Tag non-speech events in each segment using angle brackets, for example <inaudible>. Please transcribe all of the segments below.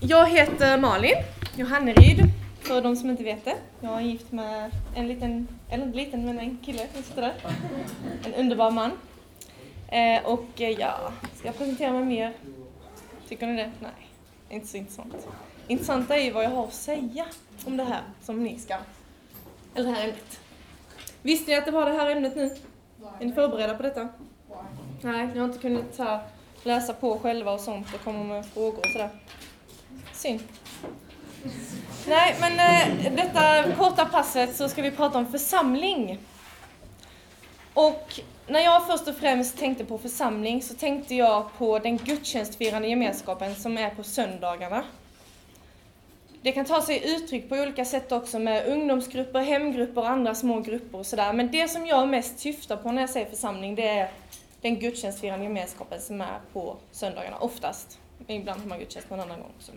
Jag heter Malin Johanneryd, för de som inte vet det. Jag är gift med en liten, eller inte liten, men en kille som sitter där. En underbar man. Eh, och eh, ja, ska jag presentera mig mer? Tycker ni det? Nej, inte så intressant. Intressanta är ju vad jag har att säga om det här som ni ska, eller det här ämnet. Visste ni att det var det här ämnet nu? Är ni förberedda på detta? Nej, ni har inte kunnat här, läsa på själva och sånt och komma med frågor och sådär. Synd. Nej, men eh, detta korta passet så ska vi prata om församling. Och när jag först och främst tänkte på församling så tänkte jag på den gudstjänstfirande gemenskapen som är på söndagarna. Det kan ta sig uttryck på olika sätt också med ungdomsgrupper, hemgrupper och andra små grupper och sådär. Men det som jag mest syftar på när jag säger församling det är den gudstjänstfirande gemenskapen som är på söndagarna, oftast. Ibland har man gudstjänst någon annan gång också.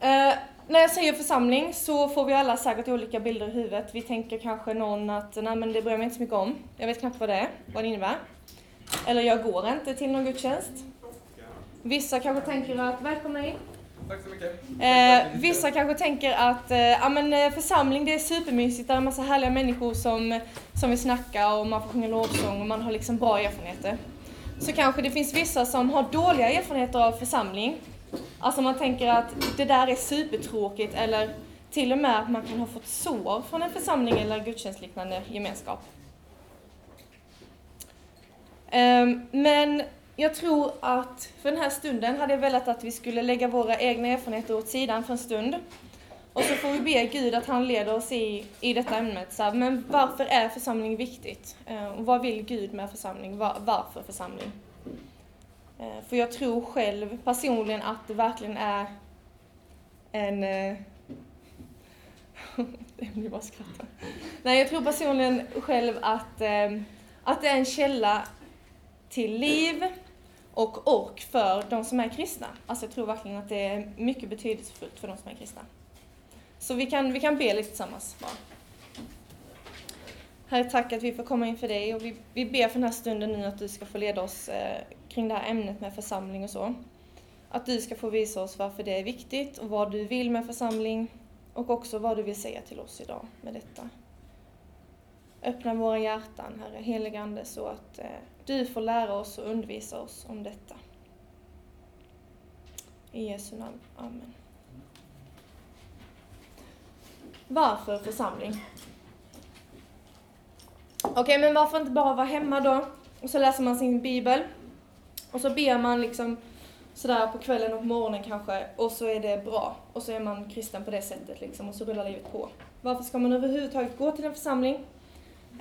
Eh, när jag säger församling så får vi alla säkert olika bilder i huvudet. Vi tänker kanske någon att nej men det bryr jag mig inte så mycket om. Jag vet knappt vad det är, vad det innebär. Eller jag går inte till någon gudstjänst. Vissa kanske tänker att välkomna in. Tack så mycket. Eh, vissa kanske tänker att eh, ja, men, eh, församling det är supermysigt, det är en massa härliga människor som, som vill snacka och man får sjunga lovsång och man har liksom bra erfarenheter. Så kanske det finns vissa som har dåliga erfarenheter av församling. Alltså man tänker att det där är supertråkigt eller till och med att man kan ha fått sår från en församling eller gudstjänstliknande gemenskap. Ehm, men jag tror att för den här stunden hade jag velat att vi skulle lägga våra egna erfarenheter åt sidan för en stund. Och så får vi be Gud att han leder oss i, i detta ämnet. Så här, men varför är församling viktigt? Ehm, och vad vill Gud med församling? Var, varför församling? Eh, för jag tror själv personligen att det verkligen är en... Eh, <laughs> det blir bara skratta. Nej, jag tror personligen själv att, eh, att det är en källa till liv, och ork för de som är kristna. Alltså jag tror verkligen att det är mycket betydelsefullt för de som är kristna. Så vi kan, vi kan be lite tillsammans bara. Herre, tack att vi får komma inför dig och vi, vi ber för den här stunden nu att du ska få leda oss eh, kring det här ämnet med församling och så. Att du ska få visa oss varför det är viktigt och vad du vill med församling och också vad du vill säga till oss idag med detta. Öppna våra hjärtan, Herre, heligande, så att eh, du får lära oss och undervisa oss om detta. I Jesu namn. Amen. Varför församling? Okej, okay, men varför inte bara vara hemma då? Och så läser man sin bibel. Och så ber man liksom sådär på kvällen och morgonen kanske. Och så är det bra. Och så är man kristen på det sättet liksom. Och så rullar livet på. Varför ska man överhuvudtaget gå till en församling?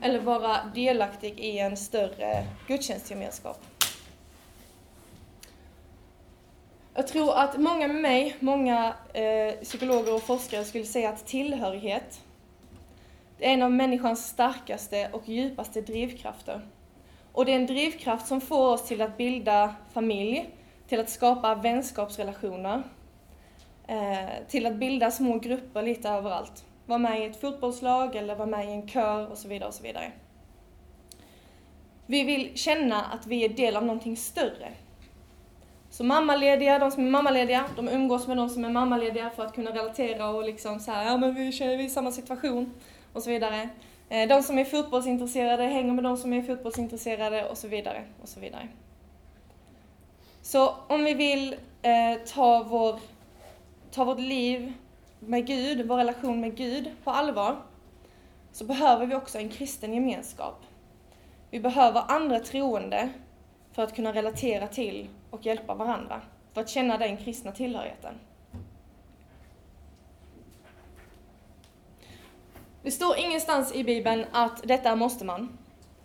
eller vara delaktig i en större gudstjänstgemenskap. Jag tror att många med mig, många eh, psykologer och forskare skulle säga att tillhörighet är en av människans starkaste och djupaste drivkrafter. Och det är en drivkraft som får oss till att bilda familj, till att skapa vänskapsrelationer, eh, till att bilda små grupper lite överallt vara med i ett fotbollslag eller vara med i en kör och så vidare och så vidare. Vi vill känna att vi är del av någonting större. Så mammalediga, de som är mammalediga, de umgås med de som är mammalediga för att kunna relatera och liksom så här, ja men vi är i samma situation och så vidare. Eh, de som är fotbollsintresserade hänger med de som är fotbollsintresserade och så vidare och så vidare. Så om vi vill eh, ta, vår, ta vårt liv med Gud, vår relation med Gud på allvar, så behöver vi också en kristen gemenskap. Vi behöver andra troende för att kunna relatera till och hjälpa varandra, för att känna den kristna tillhörigheten. Det står ingenstans i Bibeln att detta måste man,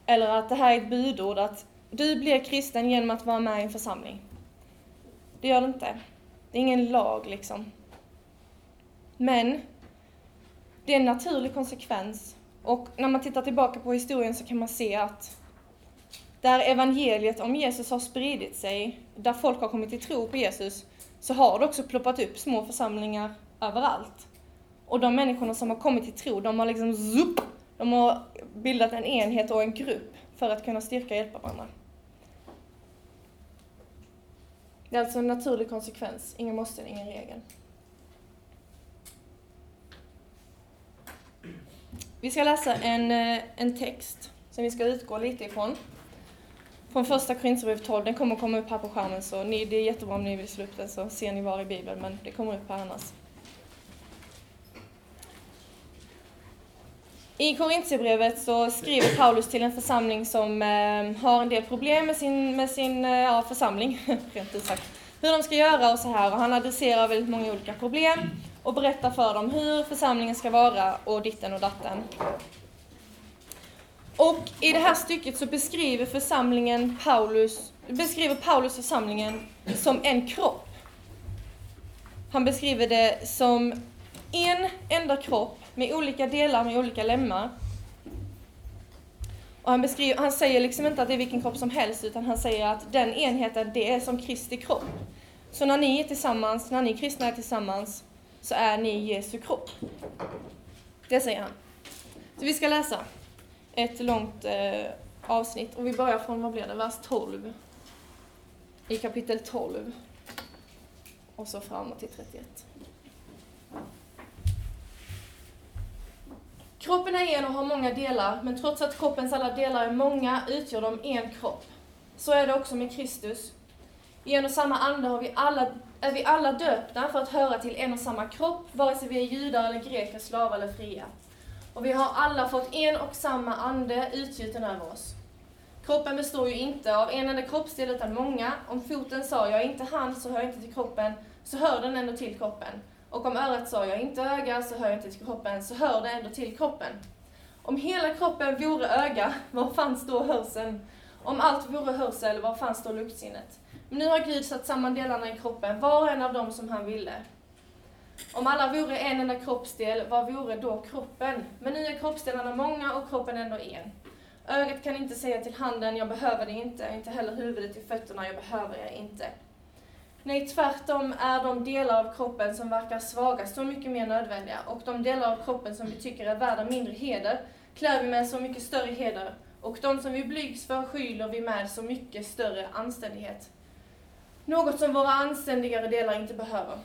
eller att det här är ett budord, att du blir kristen genom att vara med i en församling. Det gör det inte. Det är ingen lag liksom. Men det är en naturlig konsekvens. Och när man tittar tillbaka på historien så kan man se att där evangeliet om Jesus har spridit sig, där folk har kommit till tro på Jesus, så har det också ploppat upp små församlingar överallt. Och de människorna som har kommit till tro, de har liksom zup, de har bildat en enhet och en grupp för att kunna styrka och hjälpa varandra. Det är alltså en naturlig konsekvens, ingen måste, ingen regel. Vi ska läsa en, eh, en text som vi ska utgå lite ifrån. Från första Korinthierbrevet 12, den kommer komma upp här på skärmen så ni, det är jättebra om ni vill slå upp den så ser ni var i Bibeln, men det kommer upp här annars. I Korintierbrevet så skriver Paulus till en församling som eh, har en del problem med sin, med sin eh, ja, församling, <laughs> rent ut sagt. Hur de ska göra och så här. Och han adresserar väldigt många olika problem och berättar för dem hur församlingen ska vara och ditten och datten. Och i det här stycket så beskriver församlingen Paulus, beskriver Paulus församlingen som en kropp. Han beskriver det som en enda kropp med olika delar, med olika lemmar. Och han, beskriver, han säger liksom inte att det är vilken kropp som helst, utan han säger att den enheten, det är som Kristi kropp. Så när ni är tillsammans, när ni kristna är tillsammans, så är ni Jesu kropp. Det säger han. Så vi ska läsa ett långt eh, avsnitt och vi börjar från, vad blir det, vers 12. I kapitel 12. Och så framåt till 31. Kroppen är en och har många delar, men trots att kroppens alla delar är många utgör de en kropp. Så är det också med Kristus. I en och samma ande har vi alla, är vi alla döpta för att höra till en och samma kropp, vare sig vi är judar eller greker, slavar eller fria. Och vi har alla fått en och samma ande utgjuten över oss. Kroppen består ju inte av en enda kroppsdel utan många. Om foten sa jag är inte hand så hör jag inte till kroppen, så hör den ändå till kroppen. Och om örat sa jag inte öga så hör jag till kroppen, så hör det ändå till kroppen. Om hela kroppen vore öga, var fanns då hörseln? Om allt vore hörsel, var fanns då luktsinnet? Men nu har Gud satt samman delarna i kroppen, var och en av dem som han ville. Om alla vore en enda kroppsdel, vad vore då kroppen? Men nu är kroppsdelarna många och kroppen ändå en. Ögat kan inte säga till handen, jag behöver det inte, inte heller huvudet till fötterna, jag behöver det inte. Nej, tvärtom är de delar av kroppen som verkar svaga så mycket mer nödvändiga och de delar av kroppen som vi tycker är värda mindre heder klär vi med så mycket större heder och de som vi blygs för skyler vi med så mycket större anständighet. Något som våra anständigare delar inte behöver.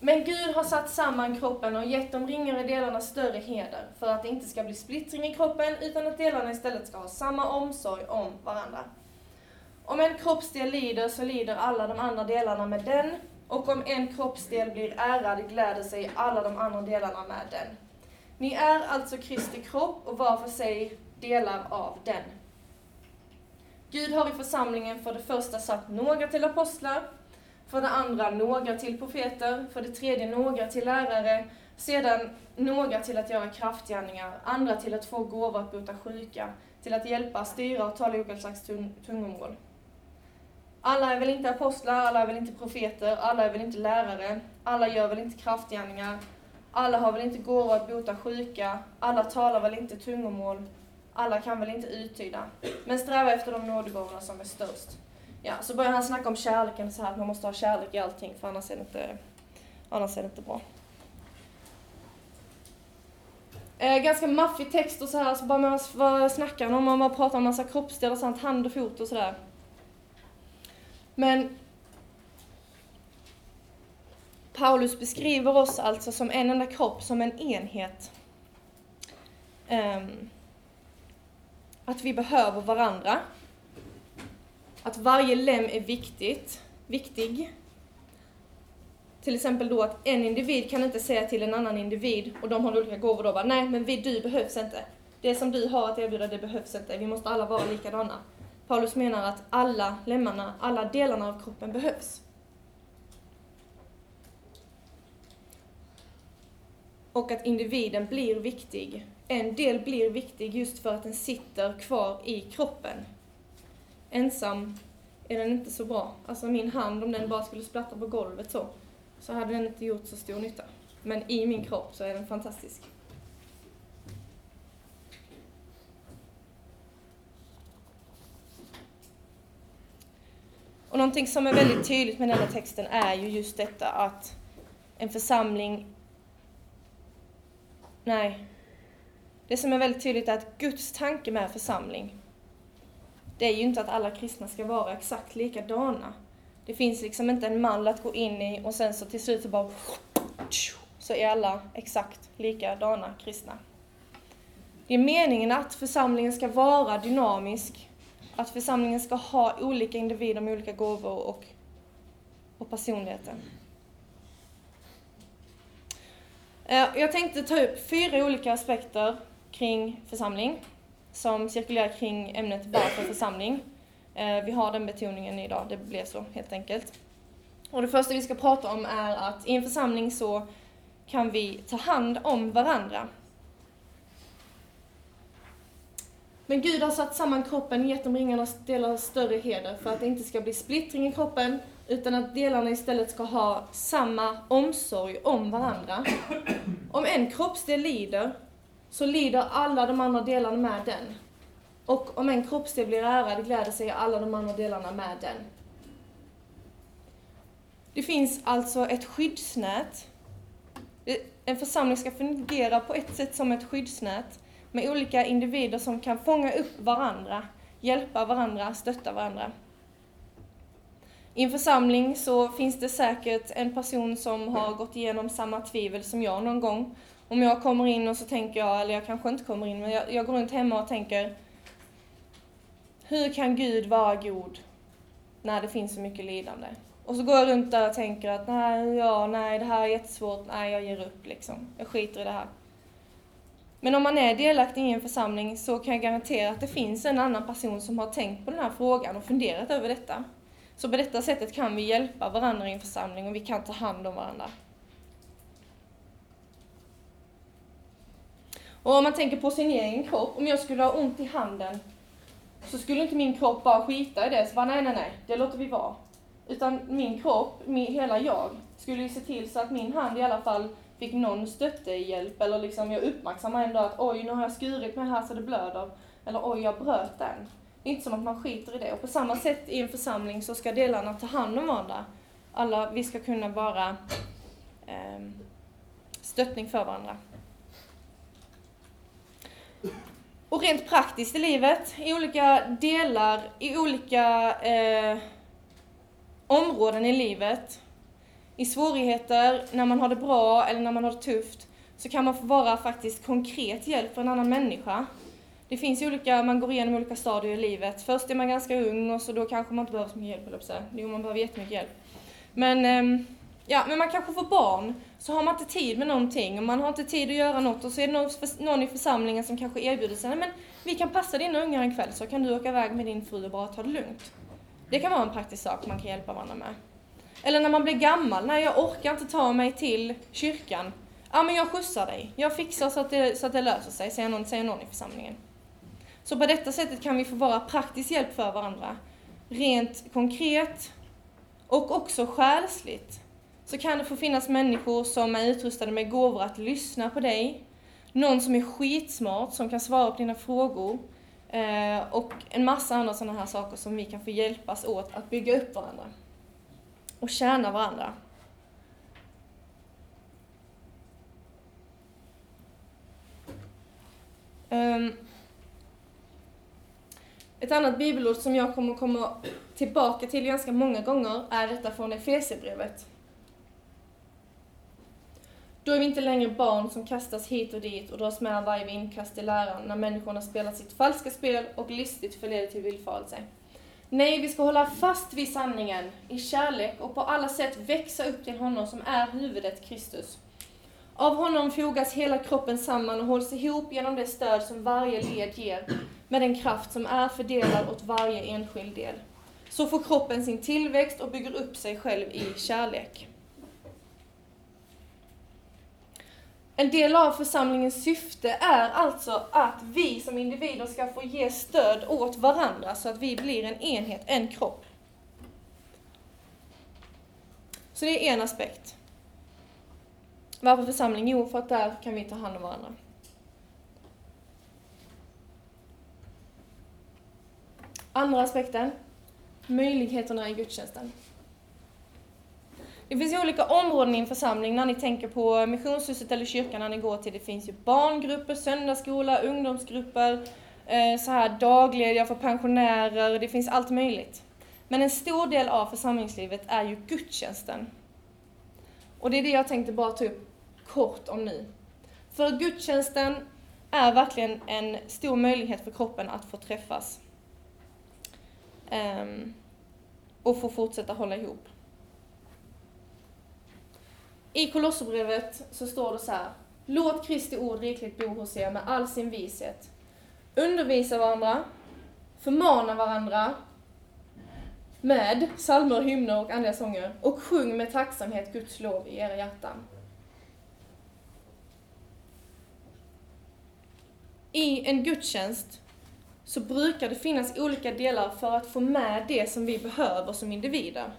Men Gud har satt samman kroppen och gett de ringare delarna större heder för att det inte ska bli splittring i kroppen utan att delarna istället ska ha samma omsorg om varandra. Om en kroppsdel lider så lider alla de andra delarna med den och om en kroppsdel blir ärad gläder sig alla de andra delarna med den. Ni är alltså Kristi kropp och var för sig delar av den. Gud har i församlingen för det första satt några till apostlar, för det andra några till profeter, för det tredje några till lärare, sedan några till att göra kraftgärningar, andra till att få gåvor att bota sjuka, till att hjälpa, styra och tala olika slags tungomål. Alla är väl inte apostlar, alla är väl inte profeter, alla är väl inte lärare, alla gör väl inte kraftgärningar, alla har väl inte gåvor att bota sjuka, alla talar väl inte tungomål, alla kan väl inte uttyda, men sträva efter de nådegåvorna som är störst. Ja, så börjar han snacka om kärleken så här att man måste ha kärlek i allting för annars är det inte, annars är det inte bra. Eh, ganska maffig text och så här, så bara man, vad snackar han om? Man bara pratar om massa kroppsdelar och sånt, hand och fot och sådär. Men Paulus beskriver oss alltså som en enda kropp, som en enhet. Um, att vi behöver varandra. Att varje lem är viktigt, viktig. Till exempel då att en individ kan inte säga till en annan individ, och de har olika gåvor då, bara, nej men vi, du behövs inte. Det som du har att erbjuda, det behövs inte. Vi måste alla vara likadana. Paulus menar att alla lemmarna, alla delarna av kroppen behövs. Och att individen blir viktig. En del blir viktig just för att den sitter kvar i kroppen. Ensam är den inte så bra. Alltså min hand, om den bara skulle splatta på golvet så, så hade den inte gjort så stor nytta. Men i min kropp så är den fantastisk. Och någonting som är väldigt tydligt med den här texten är ju just detta att en församling... Nej. Det som är väldigt tydligt är att Guds tanke med församling, det är ju inte att alla kristna ska vara exakt likadana. Det finns liksom inte en mall att gå in i och sen så till slut så bara så är alla exakt likadana kristna. Det är meningen att församlingen ska vara dynamisk, att församlingen ska ha olika individer med olika gåvor och, och personligheter. Eh, jag tänkte ta upp fyra olika aspekter kring församling som cirkulerar kring ämnet varför församling. Eh, vi har den betoningen idag, det blev så helt enkelt. Och det första vi ska prata om är att i en församling så kan vi ta hand om varandra. Men Gud har satt samman kroppen, gett de ringarnas delar större heder för att det inte ska bli splittring i kroppen, utan att delarna istället ska ha samma omsorg om varandra. Om en kroppsdel lider, så lider alla de andra delarna med den. Och om en kroppsdel blir ärad gläder sig alla de andra delarna med den. Det finns alltså ett skyddsnät. En församling ska fungera på ett sätt som ett skyddsnät med olika individer som kan fånga upp varandra, hjälpa varandra, stötta varandra. I en församling så finns det säkert en person som har gått igenom samma tvivel som jag någon gång. Om jag kommer in och så tänker jag, eller jag kanske inte kommer in, men jag, jag går runt hemma och tänker hur kan Gud vara god när det finns så mycket lidande? Och så går jag runt där och tänker att nej, ja, nej, det här är jättesvårt, nej, jag ger upp liksom. Jag skiter i det här. Men om man är delaktig i en församling så kan jag garantera att det finns en annan person som har tänkt på den här frågan och funderat över detta. Så på detta sättet kan vi hjälpa varandra i en församling och vi kan ta hand om varandra. Och om man tänker på sin egen kropp, om jag skulle ha ont i handen så skulle inte min kropp bara skita i det, så bara nej, nej, nej, det låter vi vara. Utan min kropp, min, hela jag, skulle ju se till så att min hand i alla fall fick någon stöttehjälp eller liksom jag uppmärksammar ändå att oj, nu har jag skurit mig här så det blöder. Eller oj, jag bröt den. Det är inte som att man skiter i det. Och på samma sätt i en församling så ska delarna ta hand om varandra. Alla, vi ska kunna vara eh, stöttning för varandra. Och rent praktiskt i livet, i olika delar, i olika eh, områden i livet, i svårigheter, när man har det bra eller när man har det tufft, så kan man få vara faktiskt konkret hjälp för en annan människa. Det finns olika, man går igenom olika stadier i livet. Först är man ganska ung och så då kanske man inte behöver så mycket hjälp, eller så. Jo, man behöver jättemycket hjälp. Men, ehm, ja, men man kanske får barn, så har man inte tid med någonting och man har inte tid att göra något och så är det någon i församlingen som kanske erbjuder sig, men vi kan passa dina ungar en kväll så kan du åka iväg med din fru och bara ta det lugnt. Det kan vara en praktisk sak man kan hjälpa varandra med. Eller när man blir gammal, nej jag orkar inte ta mig till kyrkan. Ja men jag skjutsar dig, jag fixar så att det, så att det löser sig, säger någon, säger någon i församlingen. Så på detta sättet kan vi få vara praktisk hjälp för varandra. Rent konkret och också själsligt. Så kan det få finnas människor som är utrustade med gåvor att lyssna på dig. Någon som är skitsmart, som kan svara på dina frågor. Eh, och en massa andra sådana här saker som vi kan få hjälpas åt att bygga upp varandra. Och tjäna varandra. Um, ett annat bibelord som jag kommer komma tillbaka till ganska många gånger är detta från Efesierbrevet. Då är vi inte längre barn som kastas hit och dit och dras med varje vindkast i läran när människorna spelar sitt falska spel och listigt förleder till villfarelse. Nej, vi ska hålla fast vid sanningen i kärlek och på alla sätt växa upp till honom som är huvudet Kristus. Av honom fogas hela kroppen samman och hålls ihop genom det stöd som varje led ger med den kraft som är fördelad åt varje enskild del. Så får kroppen sin tillväxt och bygger upp sig själv i kärlek. En del av församlingens syfte är alltså att vi som individer ska få ge stöd åt varandra så att vi blir en enhet, en kropp. Så det är en aspekt. Varför församling? Jo, för att där kan vi ta hand om varandra. Andra aspekten, möjligheterna i gudstjänsten. Det finns ju olika områden i en församling när ni tänker på missionshuset eller kyrkan när ni går till. Det finns ju barngrupper, söndagsskola, ungdomsgrupper, eh, så här daglediga för pensionärer, det finns allt möjligt. Men en stor del av församlingslivet är ju gudstjänsten. Och det är det jag tänkte bara ta upp kort om nu. För gudstjänsten är verkligen en stor möjlighet för kroppen att få träffas. Um, och få fortsätta hålla ihop. I Kolosserbrevet så står det så här. Låt Kristi ord rikligt bo hos er med all sin vishet. Undervisa varandra, förmana varandra med psalmer, hymner och andliga sånger och sjung med tacksamhet Guds lov i era hjärtan. I en gudstjänst så brukar det finnas olika delar för att få med det som vi behöver som individer.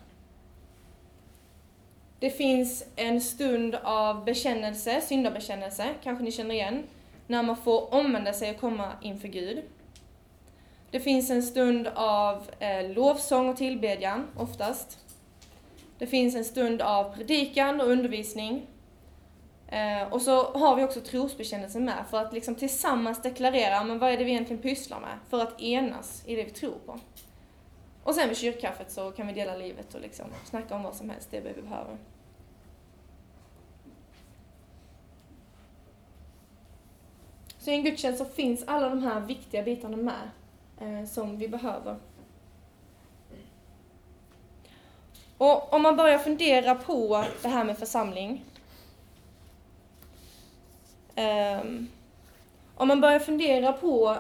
Det finns en stund av bekännelse, syndabekännelse, kanske ni känner igen, när man får omvända sig och komma inför Gud. Det finns en stund av eh, lovsång och tillbedjan, oftast. Det finns en stund av predikan och undervisning. Eh, och så har vi också trosbekännelsen med, för att liksom tillsammans deklarera, men vad är det vi egentligen pysslar med? För att enas i det vi tror på. Och sen vid kyrkkaffet så kan vi dela livet och liksom snacka om vad som helst, det vi behöver. Så i en gudstjänst så finns alla de här viktiga bitarna med eh, som vi behöver. Och om man börjar fundera på det här med församling. Eh, om man börjar fundera på,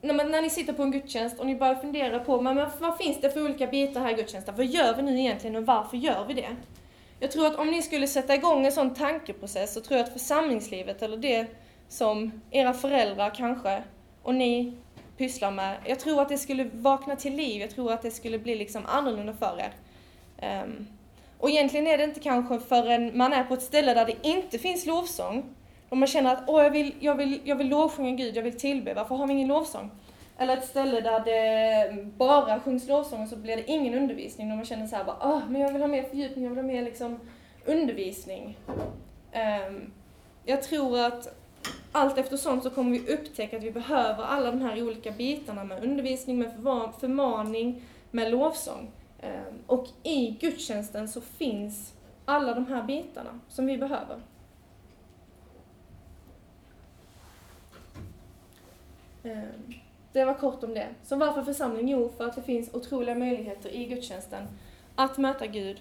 när, man, när ni sitter på en gudstjänst och ni börjar fundera på, men vad finns det för olika bitar här i gudstjänsten? Vad gör vi nu egentligen och varför gör vi det? Jag tror att om ni skulle sätta igång en sån tankeprocess så tror jag att församlingslivet, eller det som era föräldrar kanske, och ni pysslar med. Jag tror att det skulle vakna till liv, jag tror att det skulle bli liksom annorlunda för er. Um, och egentligen är det inte kanske förrän man är på ett ställe där det inte finns lovsång, och man känner att åh, jag vill, jag vill, jag vill lovsjunga Gud, jag vill tillbe, varför har vi ingen lovsång? Eller ett ställe där det bara sjungs lovsång och så blir det ingen undervisning, och man känner så här bara, åh, men jag vill ha mer fördjupning, jag vill ha mer liksom undervisning. Um, jag tror att allt eftersom så kommer vi upptäcka att vi behöver alla de här olika bitarna med undervisning, med förmaning, med lovsång. Ehm, och i gudstjänsten så finns alla de här bitarna som vi behöver. Ehm, det var kort om det. Så varför församling? Jo, för att det finns otroliga möjligheter i gudstjänsten att möta Gud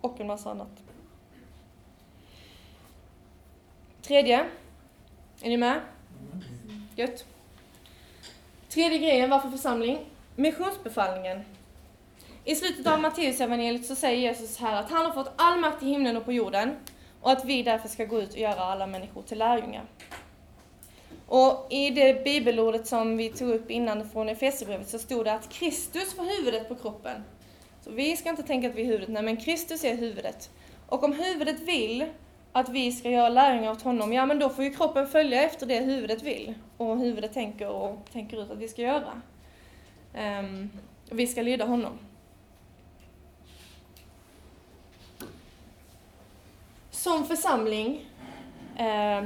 och en massa annat. Tredje. Är ni med? Gött. Tredje grejen, varför församling? Missionsbefallningen. I slutet av Matteusevangeliet så säger Jesus här att han har fått all makt i himlen och på jorden och att vi därför ska gå ut och göra alla människor till lärjungar. Och i det bibelordet som vi tog upp innan från Efesierbrevet så stod det att Kristus var huvudet på kroppen. Så vi ska inte tänka att vi är huvudet, nej men Kristus är huvudet. Och om huvudet vill att vi ska göra lärjungar åt honom, ja men då får ju kroppen följa efter det huvudet vill och huvudet tänker och tänker ut att vi ska göra. Um, vi ska lyda honom. Som församling eh,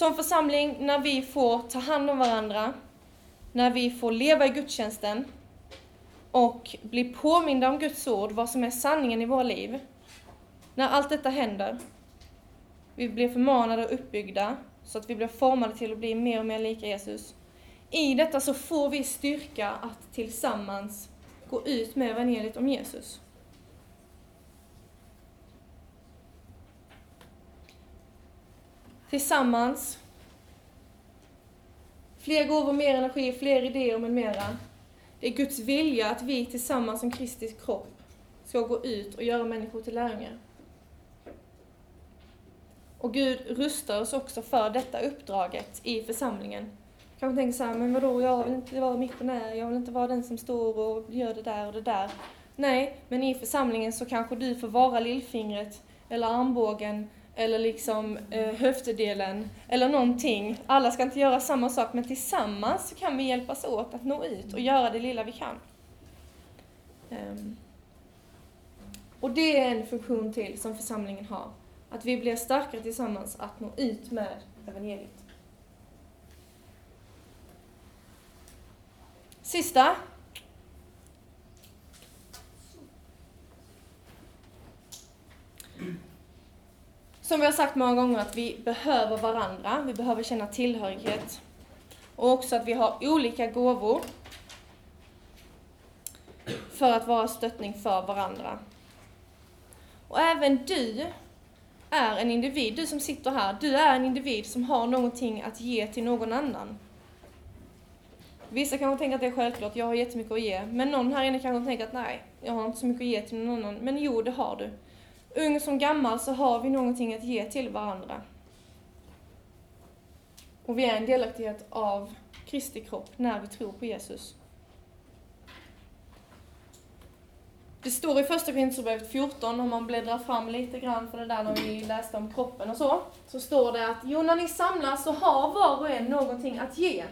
som församling, när vi får ta hand om varandra, när vi får leva i gudstjänsten och bli påminda om Guds ord, vad som är sanningen i våra liv, när allt detta händer, vi blir förmanade och uppbyggda så att vi blir formade till att bli mer och mer lika Jesus. I detta så får vi styrka att tillsammans gå ut med evangeliet om Jesus. Tillsammans, fler gåvor, mer energi, fler idéer med mera. Det är Guds vilja att vi tillsammans som Kristi kropp ska gå ut och göra människor till lärjungar. Och Gud rustar oss också för detta uppdraget i församlingen. Kanske tänker så här, men vadå, jag vill inte vara missionär, jag vill inte vara den som står och gör det där och det där. Nej, men i församlingen så kanske du får vara lillfingret, eller armbågen, eller liksom eh, höftdelen, eller någonting. Alla ska inte göra samma sak, men tillsammans så kan vi hjälpas åt att nå ut och göra det lilla vi kan. Um. Och det är en funktion till som församlingen har. Att vi blir starkare tillsammans att nå ut med evangeliet. Sista. Som vi har sagt många gånger att vi behöver varandra, vi behöver känna tillhörighet. Och också att vi har olika gåvor för att vara stöttning för varandra. Och även du är en individ, du som sitter här, du är en individ som har någonting att ge till någon annan. Vissa kanske tänker att det är självklart, jag har jättemycket att ge. Men någon här inne kanske tänker att nej, jag har inte så mycket att ge till någon annan. Men jo, det har du. Ung som gammal så har vi någonting att ge till varandra. Och vi är en delaktighet av Kristi kropp när vi tror på Jesus. Det står i första Korinthierbrevet 14, om man bläddrar fram lite grann för det där när vi läste om kroppen och så, så står det att jo, när ni samlas så har var och en någonting att ge.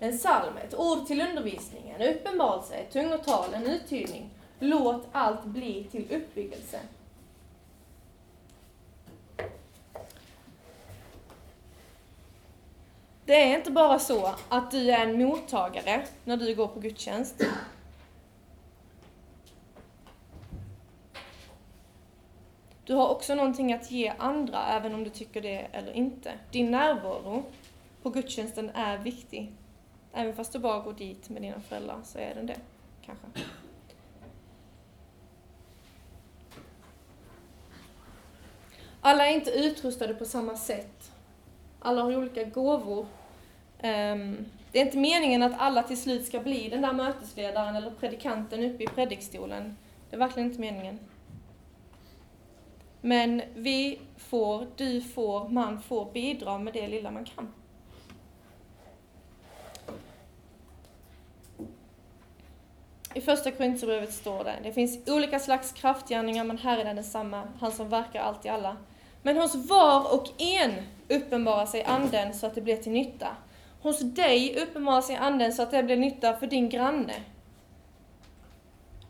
En psalm, ett ord till undervisningen, en uppenbarelse, ett tungotal, en uttydning. Låt allt bli till uppbyggelse. Det är inte bara så att du är en mottagare när du går på gudstjänst. Du har också någonting att ge andra, även om du tycker det eller inte. Din närvaro på gudstjänsten är viktig. Även fast du bara går dit med dina föräldrar så är den det, kanske. Alla är inte utrustade på samma sätt. Alla har olika gåvor. Ehm, det är inte meningen att alla till slut ska bli den där mötesledaren eller predikanten uppe i predikstolen. Det är verkligen inte meningen. Men vi får, du får, man får bidra med det lilla man kan. I första Korinthierbrevet står det, det finns olika slags kraftgärningar men Herren är densamma, han som verkar allt i alla. Men hos var och en uppenbarar sig anden så att det blir till nytta. Hos dig uppenbarar sig anden så att det blir nytta för din granne.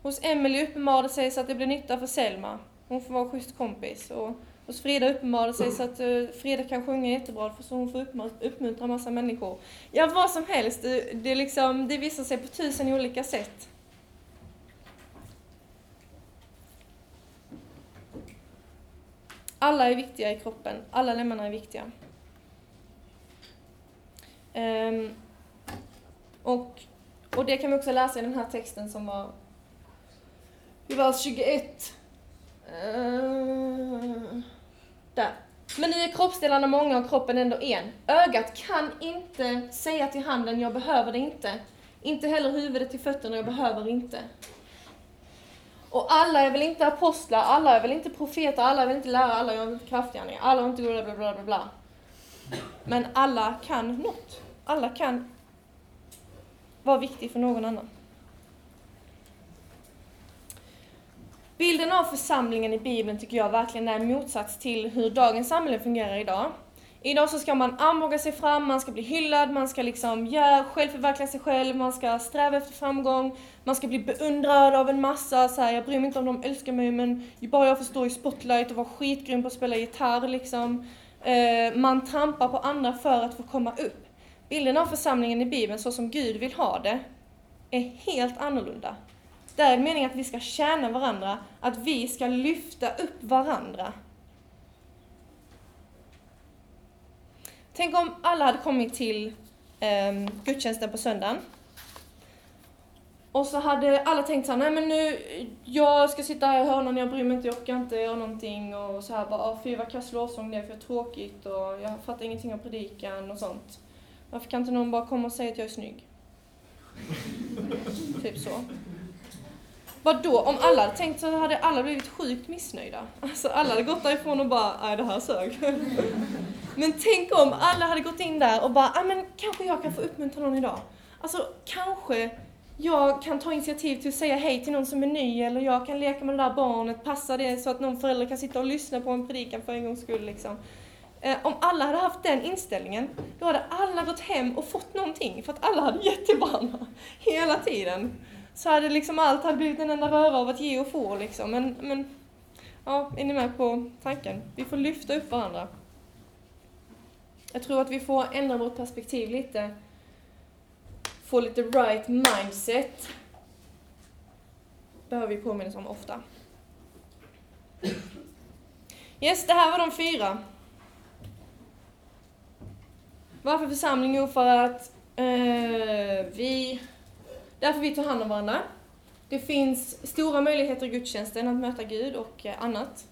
Hos Emelie uppenbarar det sig så att det blir nytta för Selma. Hon får vara en schysst kompis. Och hos Frida uppenbarar sig så att uh, Frida kan sjunga jättebra för så hon får uppmuntra massa människor. Ja, vad som helst. Det, det, liksom, det visar sig på tusen olika sätt. Alla är viktiga i kroppen, alla lemmarna är viktiga. Um, och, och det kan vi också läsa i den här texten som var i vers 21. Uh, där. Men nu är kroppsdelarna många och kroppen ändå en. Ögat kan inte säga till handen, jag behöver det inte. Inte heller huvudet till fötterna, jag behöver inte. Och alla är väl inte apostlar, alla är väl inte profeter, alla är väl inte lärare, alla gör inte kraftgärningar, alla är inte bla bla bla bla bla. Men alla kan något. Alla kan vara viktig för någon annan. Bilden av församlingen i Bibeln tycker jag verkligen är en motsats till hur dagens samhälle fungerar idag. Idag så ska man armbåga sig fram, man ska bli hyllad, man ska liksom göra, självförverkliga sig själv, man ska sträva efter framgång, man ska bli beundrad av en massa, så här, jag bryr mig inte om de älskar mig men bara jag får stå i spotlight och vara skitgrym på att spela gitarr liksom. Eh, man trampar på andra för att få komma upp. Bilden av församlingen i Bibeln, så som Gud vill ha det, är helt annorlunda. Det är meningen att vi ska tjäna varandra, att vi ska lyfta upp varandra. Tänk om alla hade kommit till eh, gudstjänsten på söndagen. Och så hade alla tänkt såhär, nej men nu, jag ska sitta här i hörnan, jag bryr mig inte, jag orkar inte göra någonting och så här bara, fy vad kass lovsång det är, för tråkigt och jag fattar ingenting av predikan och sånt. Varför kan inte någon bara komma och säga att jag är snygg? <laughs> typ så. Vadå. Om alla hade tänkt så hade alla blivit sjukt missnöjda. Alltså alla hade gått därifrån och bara, nej det här sög. <laughs> men tänk om alla hade gått in där och bara, nej men kanske jag kan få uppmuntra någon idag. Alltså kanske jag kan ta initiativ till att säga hej till någon som är ny eller jag kan leka med det där barnet, passa det så att någon förälder kan sitta och lyssna på en predikan för en gångs skull liksom. Eh, om alla hade haft den inställningen, då hade alla gått hem och fått någonting för att alla hade gett till varandra <laughs> hela tiden så hade liksom allt hade blivit en enda röra av att ge och få liksom. Men, men ja, är ni med på tanken? Vi får lyfta upp varandra. Jag tror att vi får ändra vårt perspektiv lite. få lite right mindset behöver vi påminnas om ofta. Yes, det här var de fyra. Varför församling? Jo, för att eh, vi... Därför vi tar hand om varandra. Det finns stora möjligheter i gudstjänsten att möta Gud och eh, annat.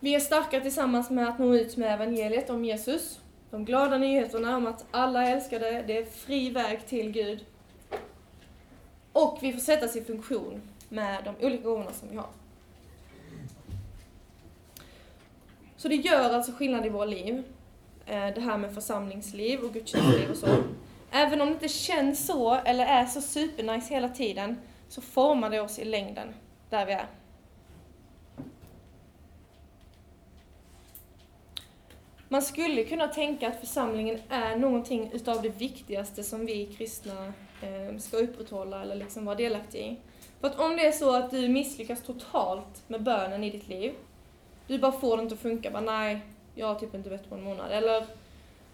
Vi är starka tillsammans med att nå ut med evangeliet om Jesus. De glada nyheterna om att alla är älskade, det är fri väg till Gud. Och vi får sättas i funktion med de olika gåvorna som vi har. Så det gör alltså skillnad i våra liv. Eh, det här med församlingsliv och gudstjänstliv och så. Även om det inte känns så, eller är så supernice hela tiden, så formar det oss i längden, där vi är. Man skulle kunna tänka att församlingen är någonting utav det viktigaste som vi kristna eh, ska upprätthålla eller liksom vara delaktiga i. För att om det är så att du misslyckas totalt med bönen i ditt liv, du bara får det inte att funka, bara nej, jag har typ inte bett på en månad. Eller,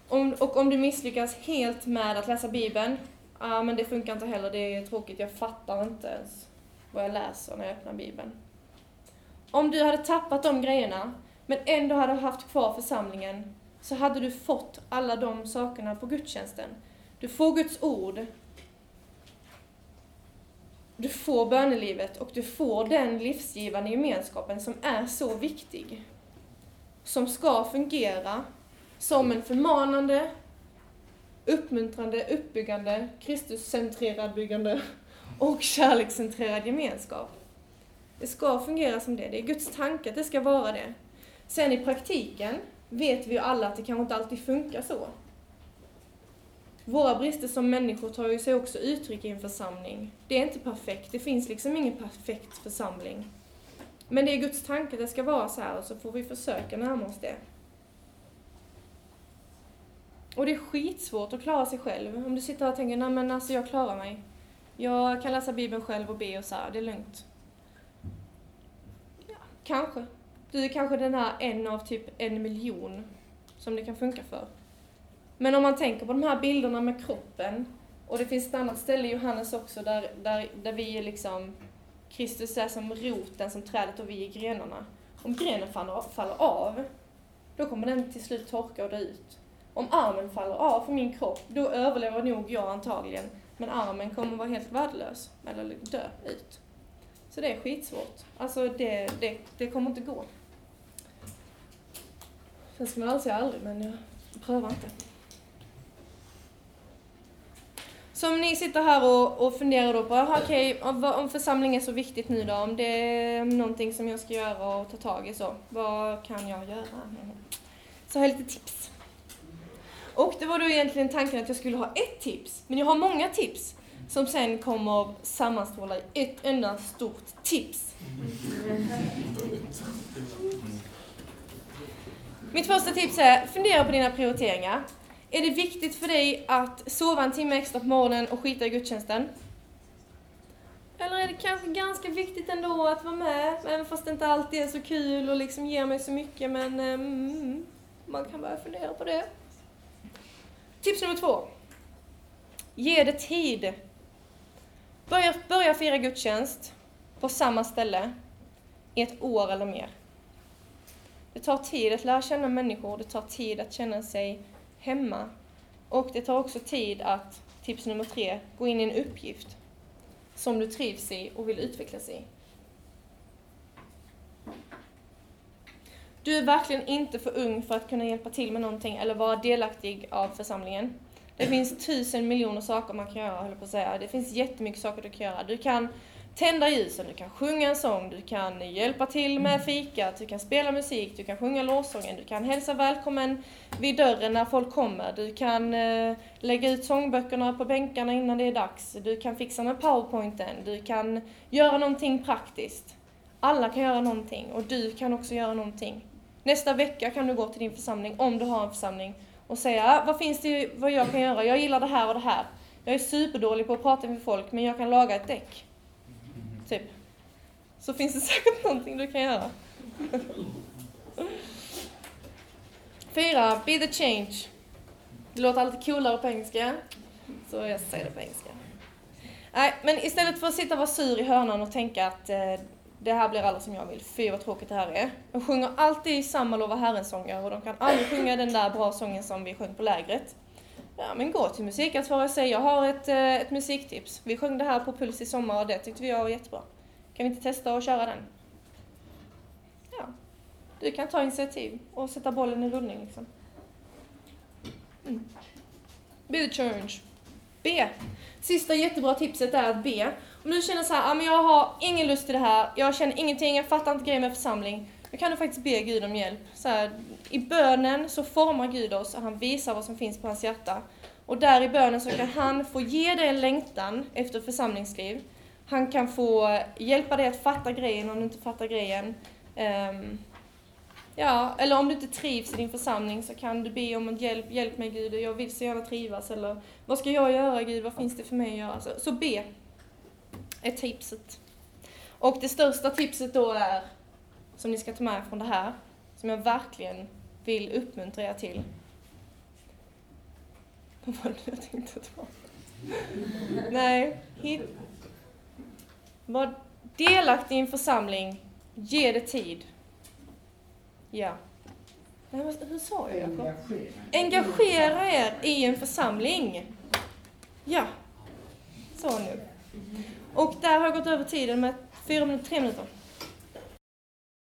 om, och om du misslyckas helt med att läsa Bibeln, ja men det funkar inte heller, det är tråkigt, jag fattar inte ens vad jag läser när jag öppnar Bibeln. Om du hade tappat de grejerna, men ändå hade haft kvar församlingen, så hade du fått alla de sakerna på gudstjänsten. Du får Guds ord, du får bönelivet och du får den livsgivande gemenskapen som är så viktig. Som ska fungera som en förmanande, uppmuntrande, uppbyggande, Kristuscentrerad byggande och kärlekscentrerad gemenskap. Det ska fungera som det. Det är Guds tanke att det ska vara det. Sen i praktiken vet vi ju alla att det kanske inte alltid funkar så. Våra brister som människor tar ju sig också uttryck i en församling. Det är inte perfekt, det finns liksom ingen perfekt församling. Men det är Guds tanke att det ska vara så här och så får vi försöka närma oss det. Och det är skitsvårt att klara sig själv. Om du sitter här och tänker, nej men alltså jag klarar mig. Jag kan läsa Bibeln själv och be och så här, det är lugnt. Ja, kanske. Du är kanske den här en av typ en miljon som det kan funka för. Men om man tänker på de här bilderna med kroppen, och det finns ett annat ställe i Johannes också där, där, där vi är liksom, Kristus är som roten, som trädet och vi är grenarna. Om grenen faller, faller av, då kommer den till slut torka och dö ut. Om armen faller av för min kropp, då överlever nog jag antagligen, men armen kommer vara helt värdelös, eller dö ut. Så det är skitsvårt. Alltså det, det, det kommer inte gå. Sen ska man aldrig säga aldrig, men jag prövar inte. Så om ni sitter här och, och funderar då på, okej, okay, om församling är så viktigt nu då, om det är någonting som jag ska göra och ta tag i så, vad kan jag göra? Så har jag lite tips. Och det var då egentligen tanken att jag skulle ha ett tips, men jag har många tips som sen kommer sammanstråla i ett enda stort tips. Mitt första tips är, fundera på dina prioriteringar. Är det viktigt för dig att sova en timme extra på morgonen och skita i gudstjänsten? Eller är det kanske ganska viktigt ändå att vara med, även fast det inte alltid är så kul och liksom ger mig så mycket, men eh, mm, man kan börja fundera på det. Tips nummer två. Ge det tid. Börja, börja fira gudstjänst på samma ställe i ett år eller mer. Det tar tid att lära känna människor, det tar tid att känna sig hemma. Och det tar också tid att, tips nummer tre, gå in i en uppgift som du trivs i och vill utvecklas i. Du är verkligen inte för ung för att kunna hjälpa till med någonting eller vara delaktig av församlingen. Det finns tusen miljoner saker man kan göra, höll på att säga. Det finns jättemycket saker du kan göra. Du kan tända ljusen, du kan sjunga en sång, du kan hjälpa till med fikat, du kan spela musik, du kan sjunga lovsången, du kan hälsa välkommen vid dörren när folk kommer, du kan eh, lägga ut sångböckerna på bänkarna innan det är dags, du kan fixa med powerpointen, du kan göra någonting praktiskt. Alla kan göra någonting och du kan också göra någonting. Nästa vecka kan du gå till din församling, om du har en församling, och säga ah, vad finns det vad jag kan göra? Jag gillar det här och det här. Jag är superdålig på att prata med folk, men jag kan laga ett däck. Typ. Så finns det <laughs> säkert någonting du kan göra. <laughs> Fyra, be the change. Det låter alltid coolare på engelska. Så jag säger det på engelska. Nej, men istället för att sitta och vara sur i hörnan och tänka att eh, det här blir aldrig som jag vill, fy vad tråkigt det här är. De sjunger alltid samma Lova Herren-sånger och de kan aldrig sjunga den där bra sången som vi sjöng på lägret. Ja, men gå till musikansvarig och säg jag har ett, eh, ett musiktips. Vi sjöng det här på Puls i sommar och det tyckte vi var jättebra. Kan vi inte testa att köra den? Ja, du kan ta initiativ och sätta bollen i rullning liksom. Mm. Be the change. B. Sista jättebra tipset är att be. Om du känner så här, ah, men jag har ingen lust till det här, jag känner ingenting, jag fattar inte grejen med församling. Då kan du faktiskt be Gud om hjälp. Så här, I bönen så formar Gud oss och han visar vad som finns på hans hjärta. Och där i bönen så kan han få ge dig en längtan efter församlingsliv. Han kan få hjälpa dig att fatta grejen om du inte fattar grejen. Um, ja, eller om du inte trivs i din församling så kan du be om hjälp. Hjälp mig Gud, jag vill så gärna trivas. Eller vad ska jag göra Gud, vad finns det för mig att göra? Så, så be är tipset. Och det största tipset då är, som ni ska ta med från det här, som jag verkligen vill uppmuntra er till. <laughs> Vad var det jag tänkte ta? <laughs> Nej, hit. Var delaktig i en församling, ge det tid. Ja. Nej, hur sa jag Jakob? Engagera er i en församling. Ja. Så nu. Och där har jag gått över tiden med fyra minuter, tre minuter.